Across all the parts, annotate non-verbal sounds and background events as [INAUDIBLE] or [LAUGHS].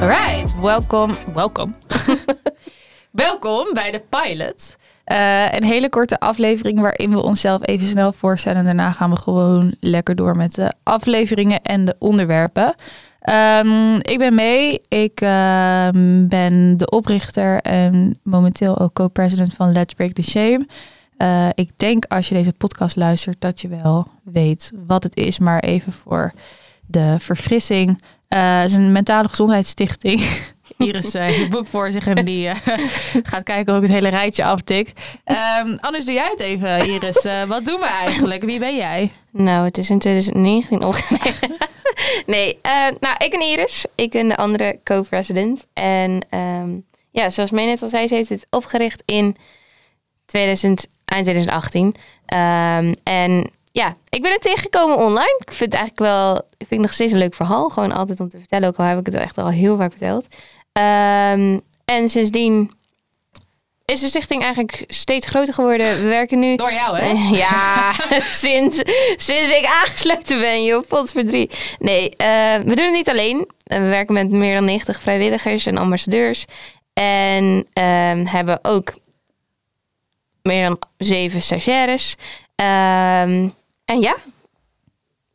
Alright, welkom. Welkom. [LAUGHS] welkom bij de pilot. Uh, een hele korte aflevering waarin we onszelf even snel voorstellen. En daarna gaan we gewoon lekker door met de afleveringen en de onderwerpen. Um, ik ben mee. Ik uh, ben de oprichter en momenteel ook co-president van Let's Break the Shame. Uh, ik denk als je deze podcast luistert dat je wel weet wat het is, maar even voor de verfrissing. Uh, het is een mentale gezondheidsstichting. [LAUGHS] Iris uh, heeft het boek voor zich en die uh, [LAUGHS] gaat kijken hoe ik het hele rijtje aftik. Um, anders doe jij het even, Iris. Uh, wat doen we eigenlijk? Wie ben jij? Nou, het is in 2019 opgenomen. [LAUGHS] nee, nou, ik ben Iris. Ik ben de andere co-president. En um, ja, zoals mij net al zei, ze heeft het opgericht in 2000, eind 2018. Um, en ja, ik ben het tegengekomen online. Ik vind het eigenlijk wel, ik vind het nog steeds een leuk verhaal. Gewoon altijd om te vertellen, ook al heb ik het echt al heel vaak verteld. Um, en sindsdien is de stichting eigenlijk steeds groter geworden. We werken nu... Door jou, hè? [LAUGHS] Ja, [LAUGHS] sinds, sinds ik aangesloten ben, joh. Potverdrie. Nee, uh, we doen het niet alleen. We werken met meer dan 90 vrijwilligers en ambassadeurs. En uh, hebben ook meer dan zeven stagiaires. Um, en ja,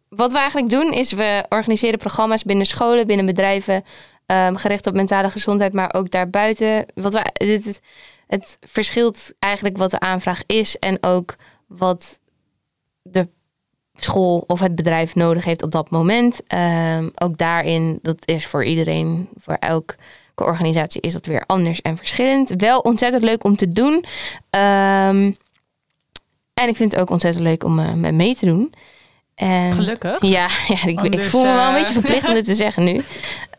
wat we eigenlijk doen is we organiseren programma's binnen scholen, binnen bedrijven, um, gericht op mentale gezondheid, maar ook daarbuiten. Wat we, het, het verschilt eigenlijk wat de aanvraag is en ook wat de school of het bedrijf nodig heeft op dat moment. Um, ook daarin, dat is voor iedereen, voor elke organisatie is dat weer anders en verschillend. Wel ontzettend leuk om te doen. Um, en ik vind het ook ontzettend leuk om uh, mee te doen. En, Gelukkig. Ja, [LAUGHS] ja ik, ik voel me wel een beetje verplicht om dit te [LAUGHS] zeggen nu.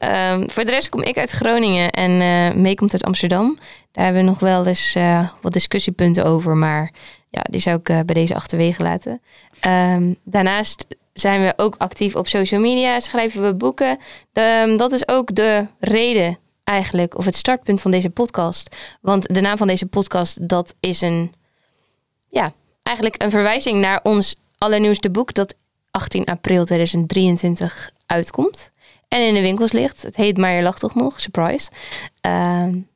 Um, voor de rest kom ik uit Groningen en uh, mee komt uit Amsterdam. Daar hebben we nog wel eens uh, wat discussiepunten over, maar ja, die zou ik uh, bij deze achterwege laten. Um, daarnaast zijn we ook actief op social media, schrijven we boeken. De, dat is ook de reden eigenlijk, of het startpunt van deze podcast. Want de naam van deze podcast, dat is een, ja, eigenlijk een verwijzing naar ons allernieuwste boek dat 18 april 2023 uitkomt. En in de winkels ligt. Het heet Maar je lacht toch nog? Surprise. Um,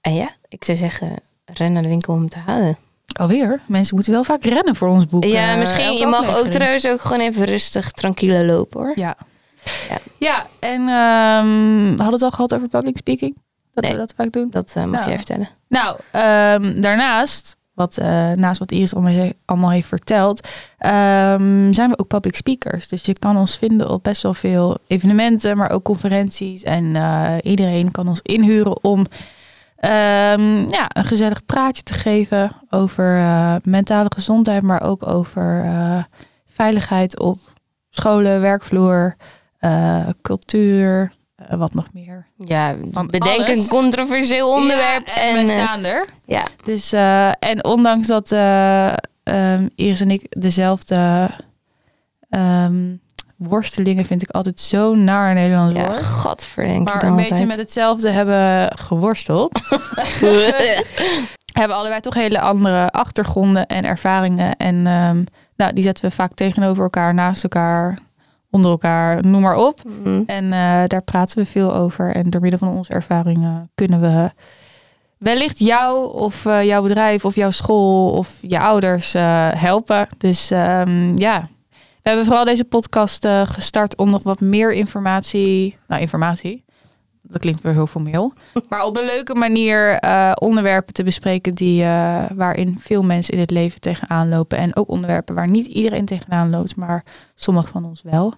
en ja, ik zou zeggen, ren naar de winkel om te halen. Alweer? Mensen moeten wel vaak rennen voor ons boek. Ja, misschien. Je mag ook trouwens ook gewoon even rustig, tranquilo lopen hoor. Ja. Ja, ja en um, we hadden het al gehad over public speaking. Dat nee, we dat vaak doen. Dat uh, mag nou. jij vertellen. Nou, um, daarnaast wat, uh, naast wat Iris allemaal, allemaal heeft verteld, um, zijn we ook public speakers. Dus je kan ons vinden op best wel veel evenementen, maar ook conferenties. En uh, iedereen kan ons inhuren om um, ja, een gezellig praatje te geven over uh, mentale gezondheid, maar ook over veiligheid op scholen, werkvloer, cultuur. Uh, wat nog meer? Ja, Van bedenk een controversieel onderwerp. Ja, en, en we staan er. Ja. Dus, uh, en ondanks dat um, Iris en ik dezelfde um, worstelingen vind ik altijd zo naar in Nederlands ja, woord. Godverdenk Maar een beetje met hetzelfde hebben geworsteld. [LAUGHS] [LAUGHS] hebben allebei toch hele andere achtergronden en ervaringen. En um, nou, die zetten we vaak tegenover elkaar, naast elkaar onder elkaar, noem maar op. Mm. En uh, daar praten we veel over. En door middel van onze ervaringen kunnen we wellicht jou of uh, jouw bedrijf of jouw school of je ouders uh, helpen. Dus um, ja, we hebben vooral deze podcast gestart om nog wat meer informatie, nou informatie, dat klinkt weer heel formeel, [LAUGHS] maar op een leuke manier onderwerpen te bespreken die, waarin veel mensen in het leven tegenaan lopen. En ook onderwerpen waar niet iedereen tegenaan loopt, maar sommigen van ons wel.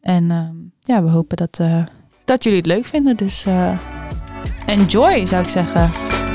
En um, ja, we hopen dat, uh, dat jullie het leuk vinden. Dus enjoy, zou ik zeggen.